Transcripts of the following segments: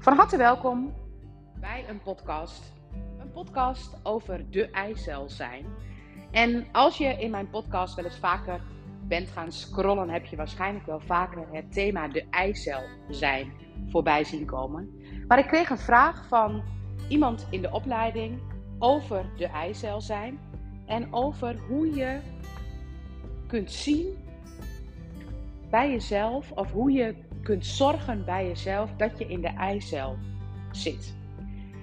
Van harte welkom bij een podcast. Een podcast over de eicel zijn. En als je in mijn podcast wel eens vaker bent gaan scrollen, heb je waarschijnlijk wel vaker het thema de eicel zijn voorbij zien komen. Maar ik kreeg een vraag van iemand in de opleiding over de eicel zijn en over hoe je kunt zien bij jezelf of hoe je kunt zorgen bij jezelf dat je in de eicel zit.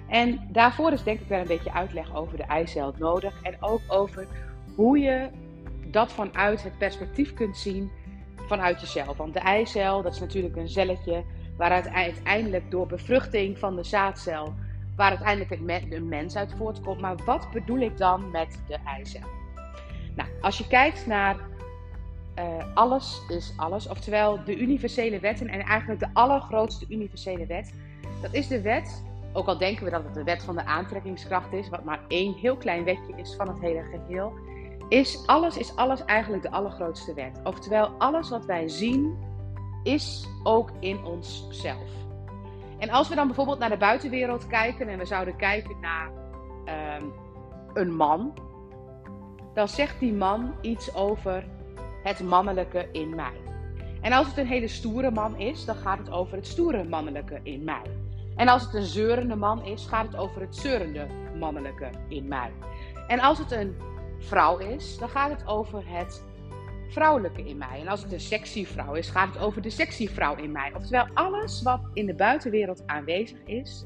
En daarvoor is denk ik wel een beetje uitleg over de eicel nodig en ook over hoe je dat vanuit het perspectief kunt zien vanuit jezelf. Want de eicel, dat is natuurlijk een celletje waaruit uiteindelijk door bevruchting van de zaadcel, waar uiteindelijk een mens uit voortkomt. Maar wat bedoel ik dan met de eicel? Nou, als je kijkt naar uh, alles is alles, oftewel de universele wetten en eigenlijk de allergrootste universele wet, dat is de wet, ook al denken we dat het de wet van de aantrekkingskracht is, wat maar één heel klein wetje is van het hele geheel, is alles is alles eigenlijk de allergrootste wet. Oftewel, alles wat wij zien is ook in onszelf. En als we dan bijvoorbeeld naar de buitenwereld kijken en we zouden kijken naar uh, een man, dan zegt die man iets over het mannelijke in mij. En als het een hele stoere man is, dan gaat het over het stoere mannelijke in mij. En als het een zeurende man is, gaat het over het zeurende mannelijke in mij. En als het een vrouw is, dan gaat het over het vrouwelijke in mij. En als het een sexy vrouw is, gaat het over de sexy vrouw in mij. Oftewel, alles wat in de buitenwereld aanwezig is,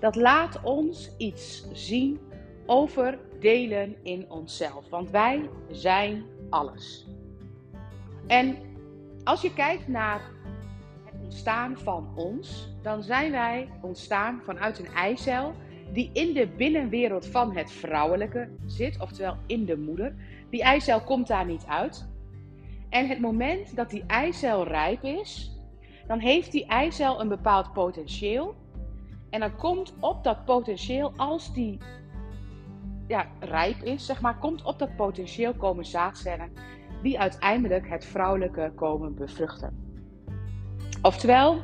dat laat ons iets zien over delen in onszelf. Want wij zijn alles. En als je kijkt naar het ontstaan van ons, dan zijn wij ontstaan vanuit een eicel die in de binnenwereld van het vrouwelijke zit, oftewel in de moeder. Die eicel komt daar niet uit. En het moment dat die eicel rijp is, dan heeft die eicel een bepaald potentieel. En dan komt op dat potentieel, als die ja, rijp is, zeg maar, komt op dat potentieel komen zaadcellen die uiteindelijk het vrouwelijke komen bevruchten. Oftewel,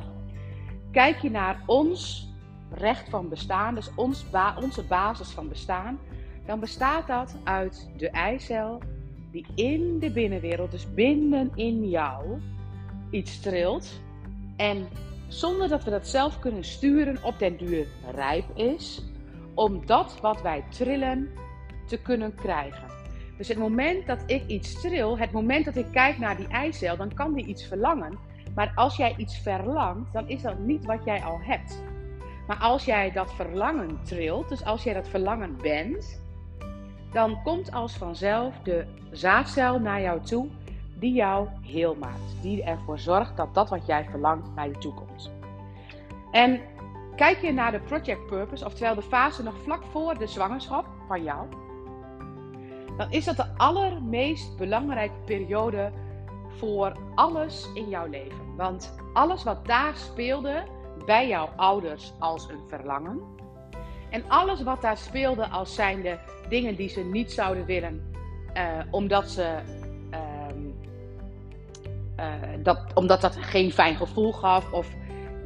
kijk je naar ons recht van bestaan, dus ons onze basis van bestaan, dan bestaat dat uit de eicel die in de binnenwereld, dus binnenin jou, iets trilt. En zonder dat we dat zelf kunnen sturen, op den duur rijp is om dat wat wij trillen te kunnen krijgen. Dus het moment dat ik iets tril, het moment dat ik kijk naar die eicel, dan kan die iets verlangen. Maar als jij iets verlangt, dan is dat niet wat jij al hebt. Maar als jij dat verlangen trilt, dus als jij dat verlangen bent, dan komt als vanzelf de zaadcel naar jou toe die jou heel maakt. Die ervoor zorgt dat dat wat jij verlangt naar je toe komt. En kijk je naar de project purpose, oftewel de fase nog vlak voor de zwangerschap van jou, dan is dat de allermeest belangrijke periode voor alles in jouw leven. Want alles wat daar speelde bij jouw ouders als een verlangen. En alles wat daar speelde als zijnde dingen die ze niet zouden willen, uh, omdat, ze, uh, uh, dat, omdat dat geen fijn gevoel gaf. Of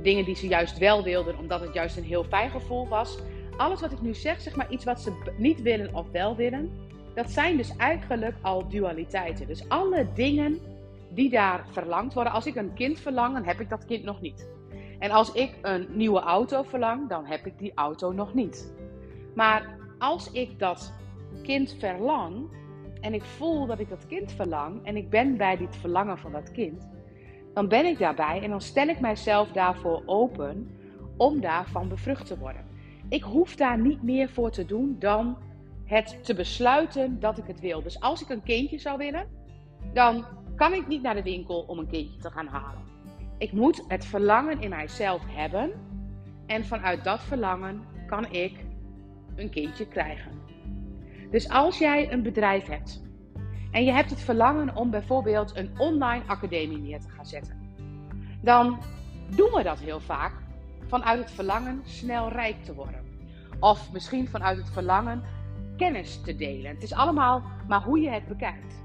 dingen die ze juist wel wilden, omdat het juist een heel fijn gevoel was. Alles wat ik nu zeg, zeg maar iets wat ze niet willen of wel willen dat zijn dus eigenlijk al dualiteiten. Dus alle dingen die daar verlangd worden. Als ik een kind verlang, dan heb ik dat kind nog niet. En als ik een nieuwe auto verlang, dan heb ik die auto nog niet. Maar als ik dat kind verlang en ik voel dat ik dat kind verlang en ik ben bij dit verlangen van dat kind, dan ben ik daarbij en dan stel ik mijzelf daarvoor open om daarvan bevrucht te worden. Ik hoef daar niet meer voor te doen dan het te besluiten dat ik het wil. Dus als ik een kindje zou willen, dan kan ik niet naar de winkel om een kindje te gaan halen. Ik moet het verlangen in mijzelf hebben. En vanuit dat verlangen kan ik een kindje krijgen. Dus als jij een bedrijf hebt en je hebt het verlangen om bijvoorbeeld een online academie neer te gaan zetten, dan doen we dat heel vaak vanuit het verlangen snel rijk te worden. Of misschien vanuit het verlangen kennis te delen. Het is allemaal maar hoe je het bekijkt.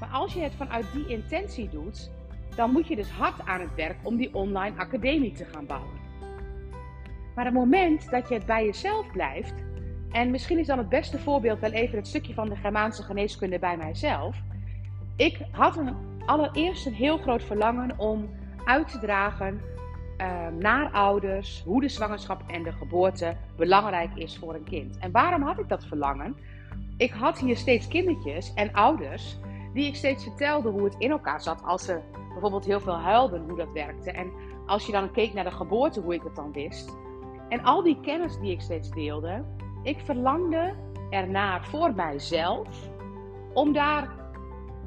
Maar als je het vanuit die intentie doet, dan moet je dus hard aan het werk om die online academie te gaan bouwen. Maar het moment dat je het bij jezelf blijft, en misschien is dan het beste voorbeeld wel even het stukje van de Germaanse geneeskunde bij mijzelf. Ik had een, allereerst een heel groot verlangen om uit te dragen uh, naar ouders hoe de zwangerschap en de geboorte belangrijk is voor een kind. En waarom had ik dat verlangen? Ik had hier steeds kindertjes en ouders die ik steeds vertelde hoe het in elkaar zat als ze bijvoorbeeld heel veel huilden, hoe dat werkte. En als je dan keek naar de geboorte, hoe ik het dan wist. En al die kennis die ik steeds deelde, ik verlangde ernaar voor mijzelf om daar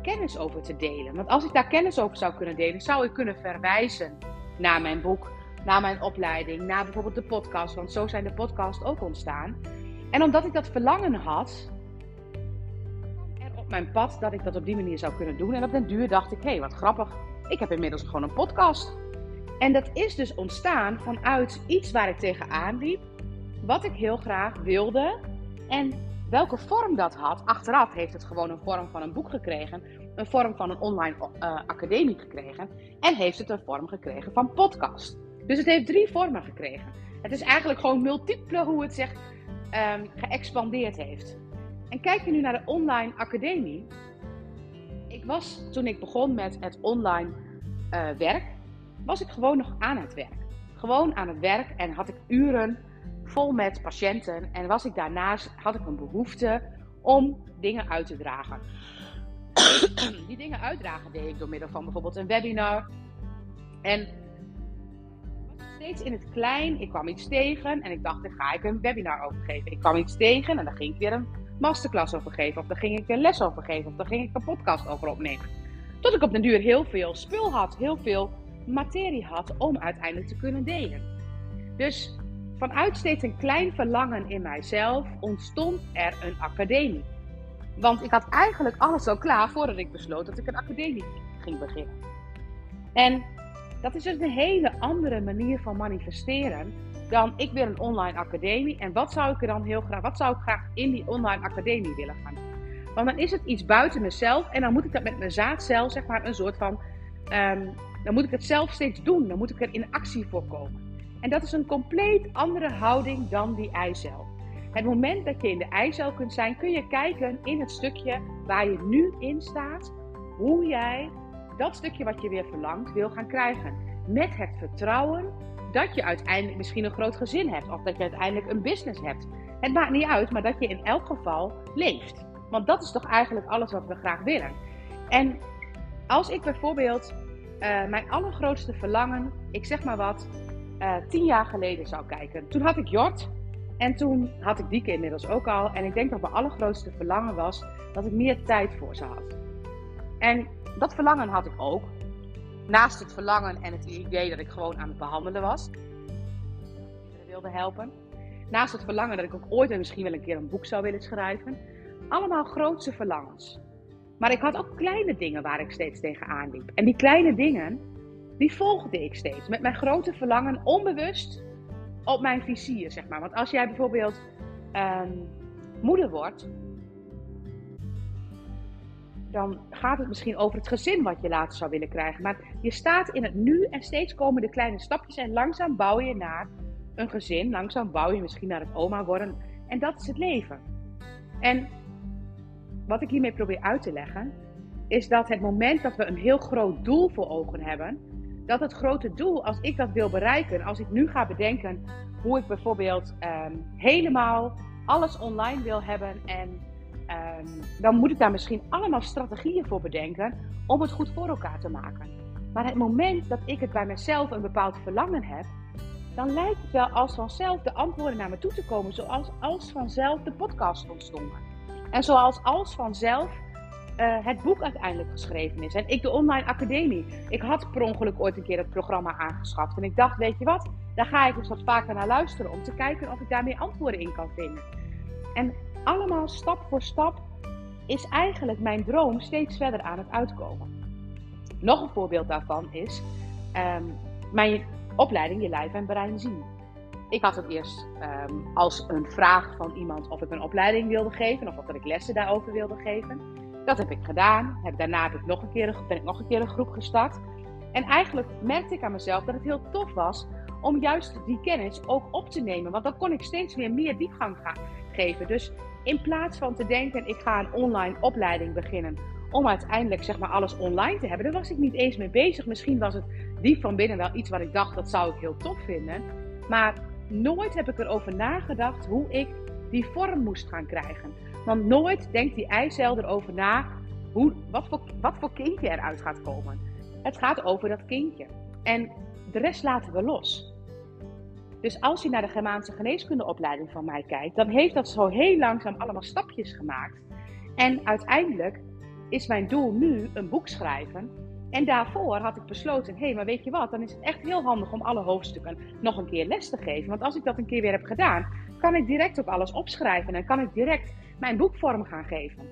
kennis over te delen. Want als ik daar kennis over zou kunnen delen, zou ik kunnen verwijzen naar mijn boek, naar mijn opleiding, naar bijvoorbeeld de podcast. Want zo zijn de podcasts ook ontstaan. En omdat ik dat verlangen had, er op mijn pad dat ik dat op die manier zou kunnen doen. En op den duur dacht ik, hé, hey, wat grappig. Ik heb inmiddels gewoon een podcast. En dat is dus ontstaan vanuit iets waar ik tegenaan liep, wat ik heel graag wilde en welke vorm dat had. Achteraf heeft het gewoon een vorm van een boek gekregen, een vorm van een online uh, academie gekregen en heeft het een vorm gekregen van podcast. Dus het heeft drie vormen gekregen. Het is eigenlijk gewoon multiple hoe het zich um, geëxpandeerd heeft. En kijk je nu naar de online academie. Ik was toen ik begon met het online uh, werk, was ik gewoon nog aan het werk. Gewoon aan het werk en had ik uren vol met patiënten. En was ik daarnaast, had ik een behoefte om dingen uit te dragen. Die dingen uitdragen deed ik door middel van bijvoorbeeld een webinar. En steeds in het klein. Ik kwam iets tegen en ik dacht, daar ga ik een webinar over geven. Ik kwam iets tegen en dan ging ik weer een masterclass over geven. Of dan ging ik een les over geven. Of dan ging ik een podcast over opnemen. Tot ik op den duur heel veel spul had. Heel veel materie had om uiteindelijk te kunnen delen. Dus vanuit steeds een klein verlangen in mijzelf ontstond er een academie. Want ik had eigenlijk alles al klaar voordat ik besloot dat ik een academie ging beginnen. En dat is dus een hele andere manier van manifesteren dan ik wil een online academie. En wat zou ik er dan heel graag, wat zou ik graag in die online academie willen gaan? Want dan is het iets buiten mezelf en dan moet ik dat met mijn zaadcel, zeg maar, een soort van, um, dan moet ik het zelf steeds doen. Dan moet ik er in actie voor komen. En dat is een compleet andere houding dan die eicel. Het moment dat je in de eicel kunt zijn, kun je kijken in het stukje waar je nu in staat, hoe jij dat stukje wat je weer verlangt wil gaan krijgen. Met het vertrouwen dat je uiteindelijk misschien een groot gezin hebt of dat je uiteindelijk een business hebt. Het maakt niet uit, maar dat je in elk geval leeft. Want dat is toch eigenlijk alles wat we graag willen. En als ik bijvoorbeeld uh, mijn allergrootste verlangen, ik zeg maar wat, uh, tien jaar geleden zou kijken. Toen had ik Jort en toen had ik Dieke inmiddels ook al. En ik denk dat mijn allergrootste verlangen was dat ik meer tijd voor ze had. En dat verlangen had ik ook. Naast het verlangen en het idee dat ik gewoon aan het behandelen was. Ik wilde helpen. Naast het verlangen dat ik ook ooit en misschien wel een keer een boek zou willen schrijven. Allemaal grootste verlangens. Maar ik had ook kleine dingen waar ik steeds tegenaan liep. En die kleine dingen, die volgde ik steeds. Met mijn grote verlangen onbewust op mijn vizier, zeg maar. Want als jij bijvoorbeeld um, moeder wordt, dan gaat het misschien over het gezin wat je later zou willen krijgen. Maar je staat in het nu en steeds komen de kleine stapjes en langzaam bouw je naar een gezin. Langzaam bouw je misschien naar het oma worden. En dat is het leven. En wat ik hiermee probeer uit te leggen, is dat het moment dat we een heel groot doel voor ogen hebben, dat het grote doel, als ik dat wil bereiken, als ik nu ga bedenken hoe ik bijvoorbeeld um, helemaal alles online wil hebben en um, dan moet ik daar misschien allemaal strategieën voor bedenken om het goed voor elkaar te maken. Maar het moment dat ik het bij mezelf een bepaald verlangen heb, dan lijkt het wel als vanzelf de antwoorden naar me toe te komen, zoals als vanzelf de podcast ontstonden. En zoals als vanzelf uh, het boek uiteindelijk geschreven is. En ik de online academie. Ik had per ongeluk ooit een keer het programma aangeschaft. En ik dacht, weet je wat, daar ga ik eens wat vaker naar luisteren om te kijken of ik daarmee antwoorden in kan vinden. En allemaal stap voor stap is eigenlijk mijn droom steeds verder aan het uitkomen. Nog een voorbeeld daarvan is um, mijn opleiding Je Lijf en Brein Zien. Ik had het eerst um, als een vraag van iemand of ik een opleiding wilde geven of dat ik lessen daarover wilde geven. Dat heb ik gedaan. Heb, daarna nog een keer, ben ik nog een keer een groep gestart. En eigenlijk merkte ik aan mezelf dat het heel tof was om juist die kennis ook op te nemen. Want dan kon ik steeds weer meer diepgang geven. Dus in plaats van te denken, ik ga een online opleiding beginnen om uiteindelijk zeg maar alles online te hebben, daar was ik niet eens mee bezig. Misschien was het diep van binnen wel iets wat ik dacht, dat zou ik heel tof vinden. Maar nooit heb ik erover nagedacht hoe ik die vorm moest gaan krijgen. Want nooit denkt die eicel erover na hoe, wat, voor, wat voor kindje eruit gaat komen. Het gaat over dat kindje. En de rest laten we los. Dus als je naar de Germaanse geneeskundeopleiding van mij kijkt, dan heeft dat zo heel langzaam allemaal stapjes gemaakt. En uiteindelijk is mijn doel nu een boek schrijven. En daarvoor had ik besloten, hé, hey, maar weet je wat, dan is het echt heel handig om alle hoofdstukken nog een keer les te geven. Want als ik dat een keer weer heb gedaan, kan ik direct ook alles opschrijven en kan ik direct mijn boek vorm gaan geven.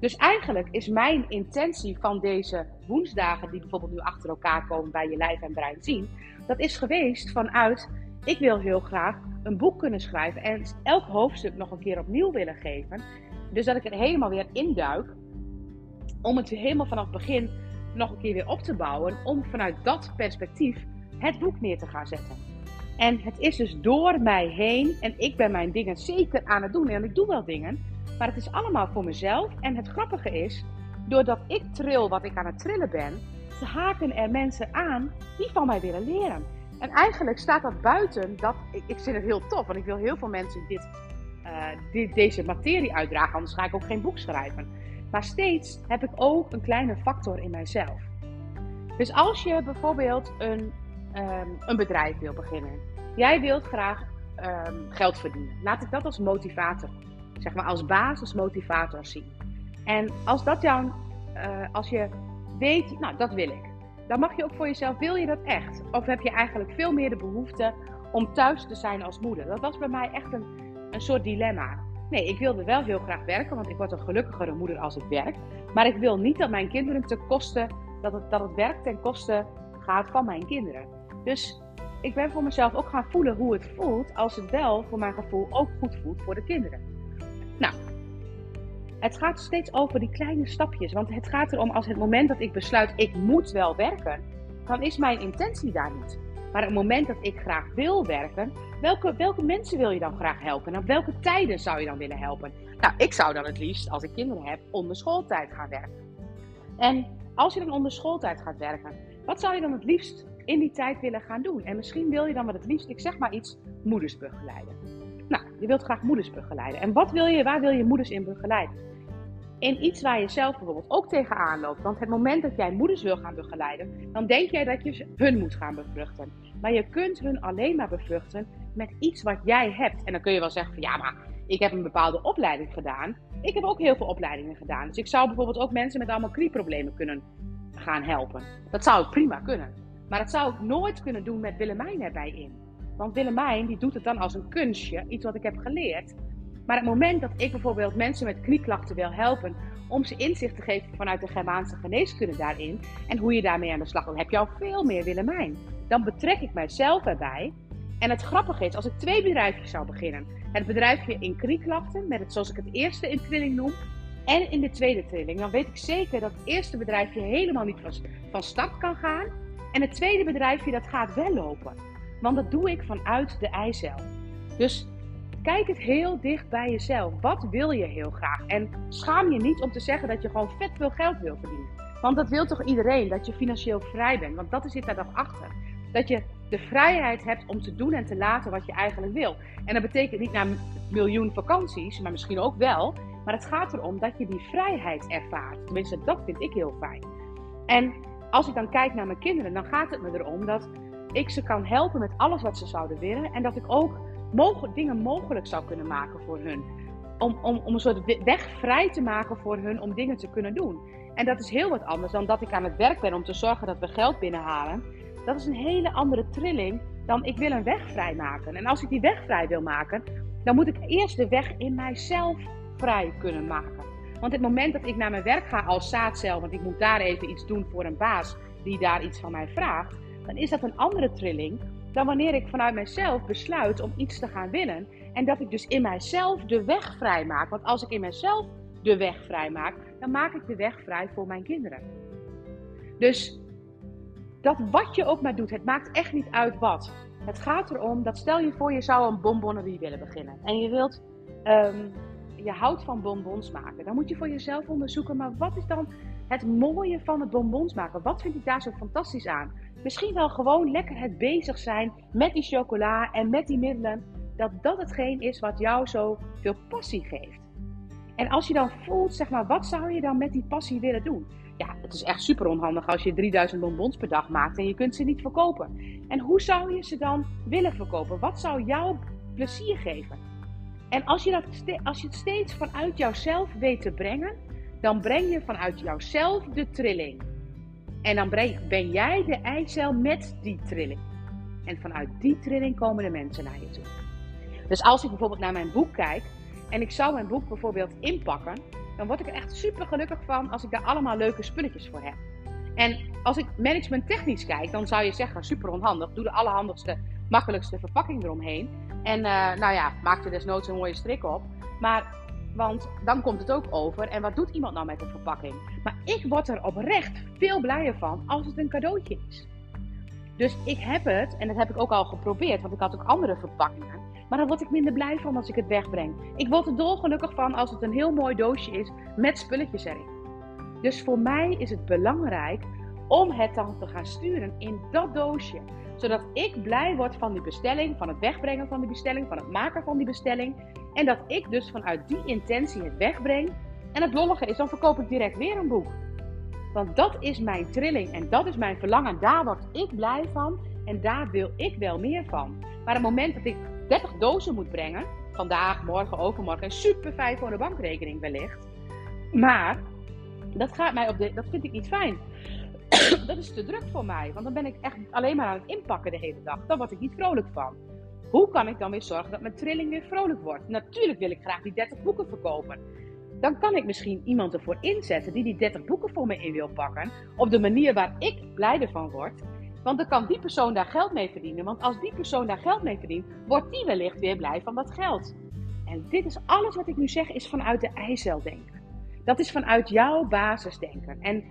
Dus eigenlijk is mijn intentie van deze woensdagen, die bijvoorbeeld nu achter elkaar komen bij je lijf en brein zien, dat is geweest vanuit, ik wil heel graag een boek kunnen schrijven en elk hoofdstuk nog een keer opnieuw willen geven. Dus dat ik er helemaal weer induik, om het helemaal vanaf het begin nog een keer weer op te bouwen, om vanuit dat perspectief het boek neer te gaan zetten. En het is dus door mij heen en ik ben mijn dingen zeker aan het doen en ik doe wel dingen, maar het is allemaal voor mezelf. En het grappige is, doordat ik tril wat ik aan het trillen ben, haken er mensen aan die van mij willen leren. En eigenlijk staat dat buiten dat. Ik, ik vind het heel tof, want ik wil heel veel mensen dit, uh, dit, deze materie uitdragen, anders ga ik ook geen boek schrijven. Maar steeds heb ik ook een kleine factor in mijzelf. Dus als je bijvoorbeeld een, um, een bedrijf wil beginnen, jij wilt graag um, geld verdienen. Laat ik dat als motivator zeg maar als basismotivator zien. En als dat jou, uh, als je weet, nou dat wil ik, dan mag je ook voor jezelf, wil je dat echt? Of heb je eigenlijk veel meer de behoefte om thuis te zijn als moeder? Dat was bij mij echt een, een soort dilemma. Nee, ik wilde wel heel graag werken, want ik word een gelukkigere moeder als ik werk. Maar ik wil niet dat mijn kinderen ten koste, dat het, dat het werk ten koste gaat van mijn kinderen. Dus ik ben voor mezelf ook gaan voelen hoe het voelt als het wel voor mijn gevoel ook goed voelt voor de kinderen. Het gaat steeds over die kleine stapjes. Want het gaat erom als het moment dat ik besluit, ik moet wel werken, dan is mijn intentie daar niet. Maar het moment dat ik graag wil werken, welke, welke mensen wil je dan graag helpen? En op welke tijden zou je dan willen helpen? Nou, ik zou dan het liefst, als ik kinderen heb, onder schooltijd gaan werken. En als je dan onder schooltijd gaat werken, wat zou je dan het liefst in die tijd willen gaan doen? En misschien wil je dan wat het liefst, ik zeg maar iets, moeders begeleiden. Nou, je wilt graag moeders begeleiden. En wat wil je, waar wil je moeders in begeleiden? In iets waar je zelf bijvoorbeeld ook tegenaan loopt. Want het moment dat jij moeders wil gaan begeleiden, dan denk jij dat je hun moet gaan bevruchten. Maar je kunt hun alleen maar bevruchten met iets wat jij hebt. En dan kun je wel zeggen van ja, maar ik heb een bepaalde opleiding gedaan. Ik heb ook heel veel opleidingen gedaan. Dus ik zou bijvoorbeeld ook mensen met allemaal knieproblemen kunnen gaan helpen. Dat zou ik prima kunnen. Maar dat zou ik nooit kunnen doen met Willemijn erbij in. Want Willemijn die doet het dan als een kunstje, iets wat ik heb geleerd. Maar het moment dat ik bijvoorbeeld mensen met knieklachten wil helpen om ze inzicht te geven vanuit de Germaanse geneeskunde daarin en hoe je daarmee aan de slag gaat, heb je al veel meer Willemijn. Dan betrek ik mijzelf erbij. En het grappige is, als ik twee bedrijfjes zou beginnen, het bedrijfje in knieklachten, met het zoals ik het eerste in trilling noem, en in de tweede trilling, dan weet ik zeker dat het eerste bedrijfje helemaal niet van, van start kan gaan. En het tweede bedrijfje, dat gaat wel lopen. Want dat doe ik vanuit de eicel. Dus kijk het heel dicht bij jezelf. Wat wil je heel graag? En schaam je niet om te zeggen dat je gewoon vet veel geld wil verdienen. Want dat wil toch iedereen, dat je financieel vrij bent. Want dat zit daar toch achter. Dat je de vrijheid hebt om te doen en te laten wat je eigenlijk wil. En dat betekent niet naar miljoen vakanties, maar misschien ook wel. Maar het gaat erom dat je die vrijheid ervaart. Tenminste, dat vind ik heel fijn. En als ik dan kijk naar mijn kinderen, dan gaat het me erom dat ik ze kan helpen met alles wat ze zouden willen. En dat ik ook dingen mogelijk zou kunnen maken voor hun. Om, om, om een soort weg vrij te maken voor hun om dingen te kunnen doen. En dat is heel wat anders dan dat ik aan het werk ben om te zorgen dat we geld binnenhalen. Dat is een hele andere trilling dan ik wil een weg vrij maken. En als ik die weg vrij wil maken, dan moet ik eerst de weg in mijzelf vrij kunnen maken. Want het moment dat ik naar mijn werk ga als zaadcel, want ik moet daar even iets doen voor een baas die daar iets van mij vraagt, dan is dat een andere trilling dan wanneer ik vanuit mijzelf besluit om iets te gaan winnen. En dat ik dus in mijzelf de weg vrij maak. Want als ik in mijzelf de weg vrij maak, dan maak ik de weg vrij voor mijn kinderen. Dus dat wat je ook maar doet, het maakt echt niet uit wat. Het gaat erom dat stel je voor je zou een bonbonnerie willen beginnen. En je wilt, um, je houdt van bonbons maken. Dan moet je voor jezelf onderzoeken, maar wat is dan het mooie van het bonbons maken? Wat vind ik daar zo fantastisch aan? Misschien wel gewoon lekker het bezig zijn met die chocola en met die middelen. Dat dat hetgeen is wat jou zo veel passie geeft. En als je dan voelt, zeg maar, wat zou je dan met die passie willen doen? Ja, het is echt super onhandig als je 3000 bonbons per dag maakt en je kunt ze niet verkopen. En hoe zou je ze dan willen verkopen? Wat zou jou plezier geven? En als je, dat, als je het steeds vanuit jouzelf weet te brengen, dan breng je vanuit jouzelf de trilling. En dan ben jij de eicel met die trilling. En vanuit die trilling komen de mensen naar je toe. Dus als ik bijvoorbeeld naar mijn boek kijk en ik zou mijn boek bijvoorbeeld inpakken, dan word ik er echt super gelukkig van als ik daar allemaal leuke spulletjes voor heb. En als ik management technisch kijk, dan zou je zeggen super onhandig. Doe de allerhandigste, makkelijkste verpakking eromheen. En uh, nou ja, maak er desnoods een mooie strik op. Maar, want dan komt het ook over. En wat doet iemand nou met een verpakking? Maar ik word er oprecht veel blijer van als het een cadeautje is. Dus ik heb het, en dat heb ik ook al geprobeerd, want ik had ook andere verpakkingen. Maar dan word ik minder blij van als ik het wegbreng. Ik word er dolgelukkig van als het een heel mooi doosje is met spulletjes erin. Dus voor mij is het belangrijk om het dan te gaan sturen in dat doosje. Zodat ik blij word van die bestelling, van het wegbrengen van die bestelling, van het maken van die bestelling. En dat ik dus vanuit die intentie het wegbreng. En het lollige is, dan verkoop ik direct weer een boek. Want dat is mijn trilling en dat is mijn verlangen. Daar word ik blij van en daar wil ik wel meer van. Maar het moment dat ik 30 dozen moet brengen, vandaag, morgen, overmorgen, super fijn voor de bankrekening wellicht. Maar dat gaat mij op de, dat vind ik niet fijn. dat is te druk voor mij, want dan ben ik echt alleen maar aan het inpakken de hele dag. Dan word ik niet vrolijk van. Hoe kan ik dan weer zorgen dat mijn trilling weer vrolijk wordt? Natuurlijk wil ik graag die 30 boeken verkopen. Dan kan ik misschien iemand ervoor inzetten die die 30 boeken voor me in wil pakken. Op de manier waar ik blij van word. Want dan kan die persoon daar geld mee verdienen. Want als die persoon daar geld mee verdient, wordt die wellicht weer blij van dat geld. En dit is alles wat ik nu zeg, is vanuit de eiceldenken. Dat is vanuit jouw basisdenken. En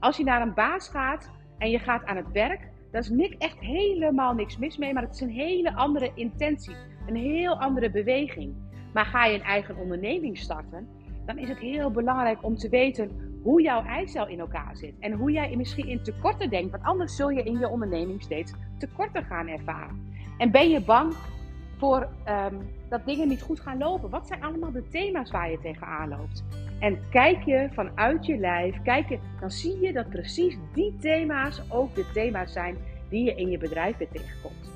als je naar een baas gaat en je gaat aan het werk, daar is niks, echt helemaal niks mis mee. Maar het is een hele andere intentie. Een heel andere beweging. Maar ga je een eigen onderneming starten, dan is het heel belangrijk om te weten hoe jouw eicel in elkaar zit. En hoe jij misschien in tekorten denkt, want anders zul je in je onderneming steeds tekorten gaan ervaren. En ben je bang voor um, dat dingen niet goed gaan lopen? Wat zijn allemaal de thema's waar je tegenaan loopt? En kijk je vanuit je lijf, kijk je, dan zie je dat precies die thema's ook de thema's zijn die je in je bedrijf weer tegenkomt.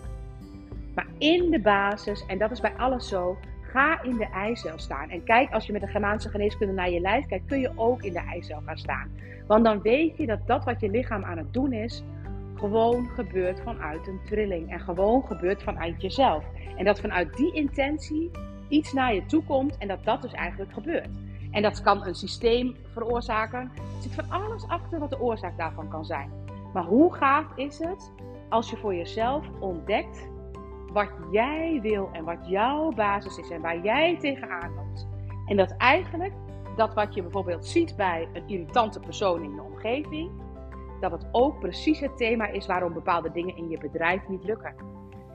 Maar in de basis, en dat is bij alles zo, Ga in de eicel staan. En kijk, als je met de Germaanse geneeskunde naar je lijf kijkt, kun je ook in de eicel gaan staan. Want dan weet je dat dat wat je lichaam aan het doen is, gewoon gebeurt vanuit een trilling. En gewoon gebeurt vanuit jezelf. En dat vanuit die intentie iets naar je toe komt en dat dat dus eigenlijk gebeurt. En dat kan een systeem veroorzaken. Er zit van alles achter wat de oorzaak daarvan kan zijn. Maar hoe gaaf is het als je voor jezelf ontdekt wat jij wil en wat jouw basis is en waar jij tegenaan loopt. En dat eigenlijk dat wat je bijvoorbeeld ziet bij een irritante persoon in je omgeving, dat het ook precies het thema is waarom bepaalde dingen in je bedrijf niet lukken.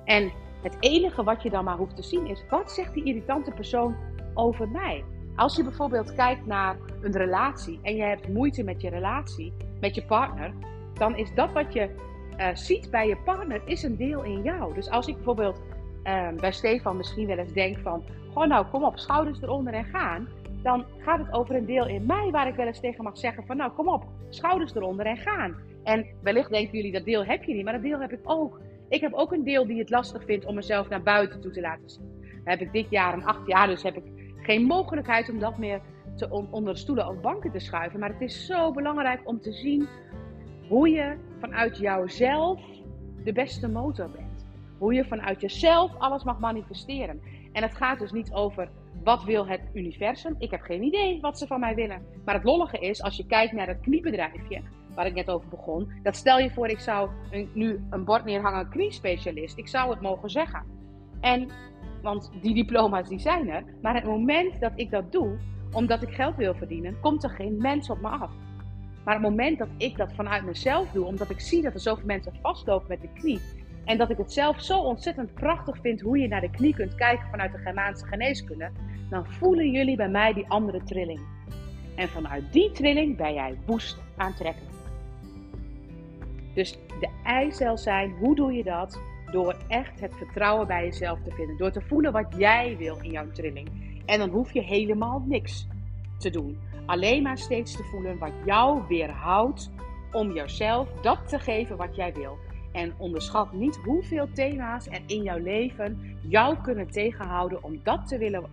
En het enige wat je dan maar hoeft te zien is, wat zegt die irritante persoon over mij? Als je bijvoorbeeld kijkt naar een relatie en je hebt moeite met je relatie, met je partner, dan is dat wat je uh, ziet bij je partner, is een deel in jou. Dus als ik bijvoorbeeld uh, bij Stefan misschien wel eens denk van, gewoon nou kom op, schouders eronder en gaan. Dan gaat het over een deel in mij waar ik wel eens tegen mag zeggen van, nou kom op, schouders eronder en gaan. En wellicht denken jullie dat deel heb je niet, maar dat deel heb ik ook. Ik heb ook een deel die het lastig vindt om mezelf naar buiten toe te laten zien. Heb ik dit jaar een acht jaar, dus heb ik geen mogelijkheid om dat meer te onder stoelen of banken te schuiven. Maar het is zo belangrijk om te zien hoe je vanuit jouzelf de beste motor bent. Hoe je vanuit jezelf alles mag manifesteren. En het gaat dus niet over wat wil het universum. Ik heb geen idee wat ze van mij willen. Maar het lollige is, als je kijkt naar dat kniebedrijfje, waar ik net over begon. Dat stel je voor, ik zou nu een bord neerhangen, kniespecialist. Ik zou het mogen zeggen. En, want die diploma's die zijn er. Maar het moment dat ik dat doe, omdat ik geld wil verdienen, komt er geen mens op me af. Maar het moment dat ik dat vanuit mezelf doe, omdat ik zie dat er zoveel mensen vastlopen met de knie. En dat ik het zelf zo ontzettend prachtig vind hoe je naar de knie kunt kijken vanuit de Germaanse geneeskunde. Dan voelen jullie bij mij die andere trilling. En vanuit die trilling ben jij woest aantrekkelijk. Dus de eicel zijn, hoe doe je dat? Door echt het vertrouwen bij jezelf te vinden. Door te voelen wat jij wil in jouw trilling. En dan hoef je helemaal niks te doen. Alleen maar steeds te voelen wat jou weerhoudt om jezelf dat te geven wat jij wil. En onderschat niet hoeveel thema's er in jouw leven jou kunnen tegenhouden om dat te willen,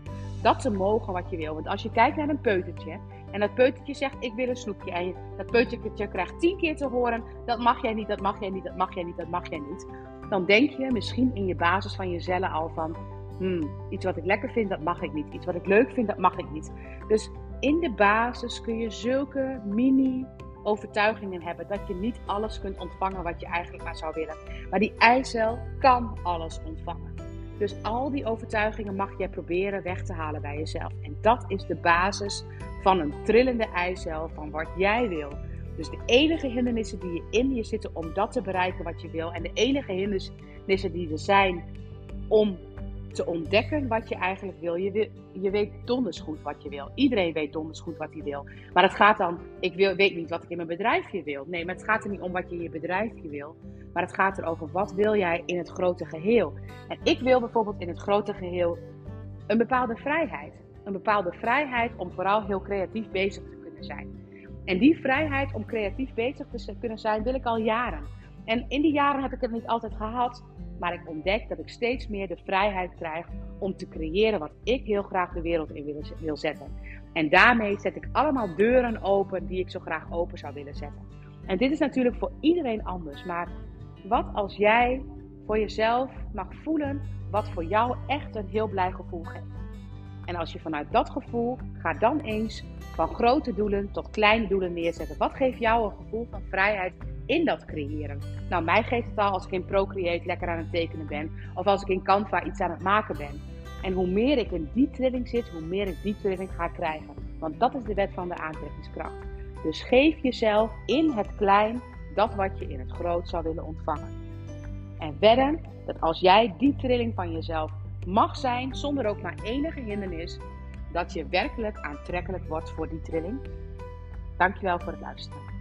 dat te mogen wat je wil. Want als je kijkt naar een peutertje en dat peutertje zegt ik wil een snoepje en dat peutertje krijgt tien keer te horen dat mag jij niet, dat mag jij niet, dat mag jij niet, dat mag jij niet. Dan denk je misschien in je basis van je cellen al van hmm, iets wat ik lekker vind, dat mag ik niet. Iets wat ik leuk vind, dat mag ik niet. Dus in de basis kun je zulke mini overtuigingen hebben dat je niet alles kunt ontvangen wat je eigenlijk maar zou willen. Maar die eicel kan alles ontvangen. Dus al die overtuigingen mag jij proberen weg te halen bij jezelf. En dat is de basis van een trillende eicel van wat jij wil. Dus de enige hindernissen die je in je zitten om dat te bereiken wat je wil. En de enige hindernissen die er zijn om te ontdekken wat je eigenlijk wil. Je, je weet donders goed wat je wil. Iedereen weet donders goed wat hij wil. Maar het gaat dan, ik wil, weet niet wat ik in mijn bedrijfje wil. Nee, maar het gaat er niet om wat je in je bedrijfje wil. Maar het gaat erover wat wil jij in het grote geheel. En ik wil bijvoorbeeld in het grote geheel een bepaalde vrijheid. Een bepaalde vrijheid om vooral heel creatief bezig te kunnen zijn. En die vrijheid om creatief bezig te kunnen zijn wil ik al jaren. En in die jaren heb ik het niet altijd gehad. Maar ik ontdek dat ik steeds meer de vrijheid krijg om te creëren wat ik heel graag de wereld in wil, zetten. En daarmee zet ik allemaal deuren open die ik zo graag open zou willen zetten. En dit is natuurlijk voor iedereen anders. Maar wat als jij voor jezelf mag voelen wat voor jou echt een heel blij gevoel geeft? En als je vanuit dat gevoel, ga dan eens van grote doelen tot kleine doelen neerzetten. Wat geeft jou een gevoel van vrijheid in dat creëren. Nou, mij geeft het al als ik in Procreate lekker aan het tekenen ben. Of als ik in Canva iets aan het maken ben. En hoe meer ik in die trilling zit, hoe meer ik die trilling ga krijgen. Want dat is de wet van de aantrekkingskracht. Dus geef jezelf in het klein dat wat je in het groot zou willen ontvangen. En wedden dat als jij die trilling van jezelf mag zijn, zonder ook maar enige hindernis, dat je werkelijk aantrekkelijk wordt voor die trilling. Dankjewel voor het luisteren.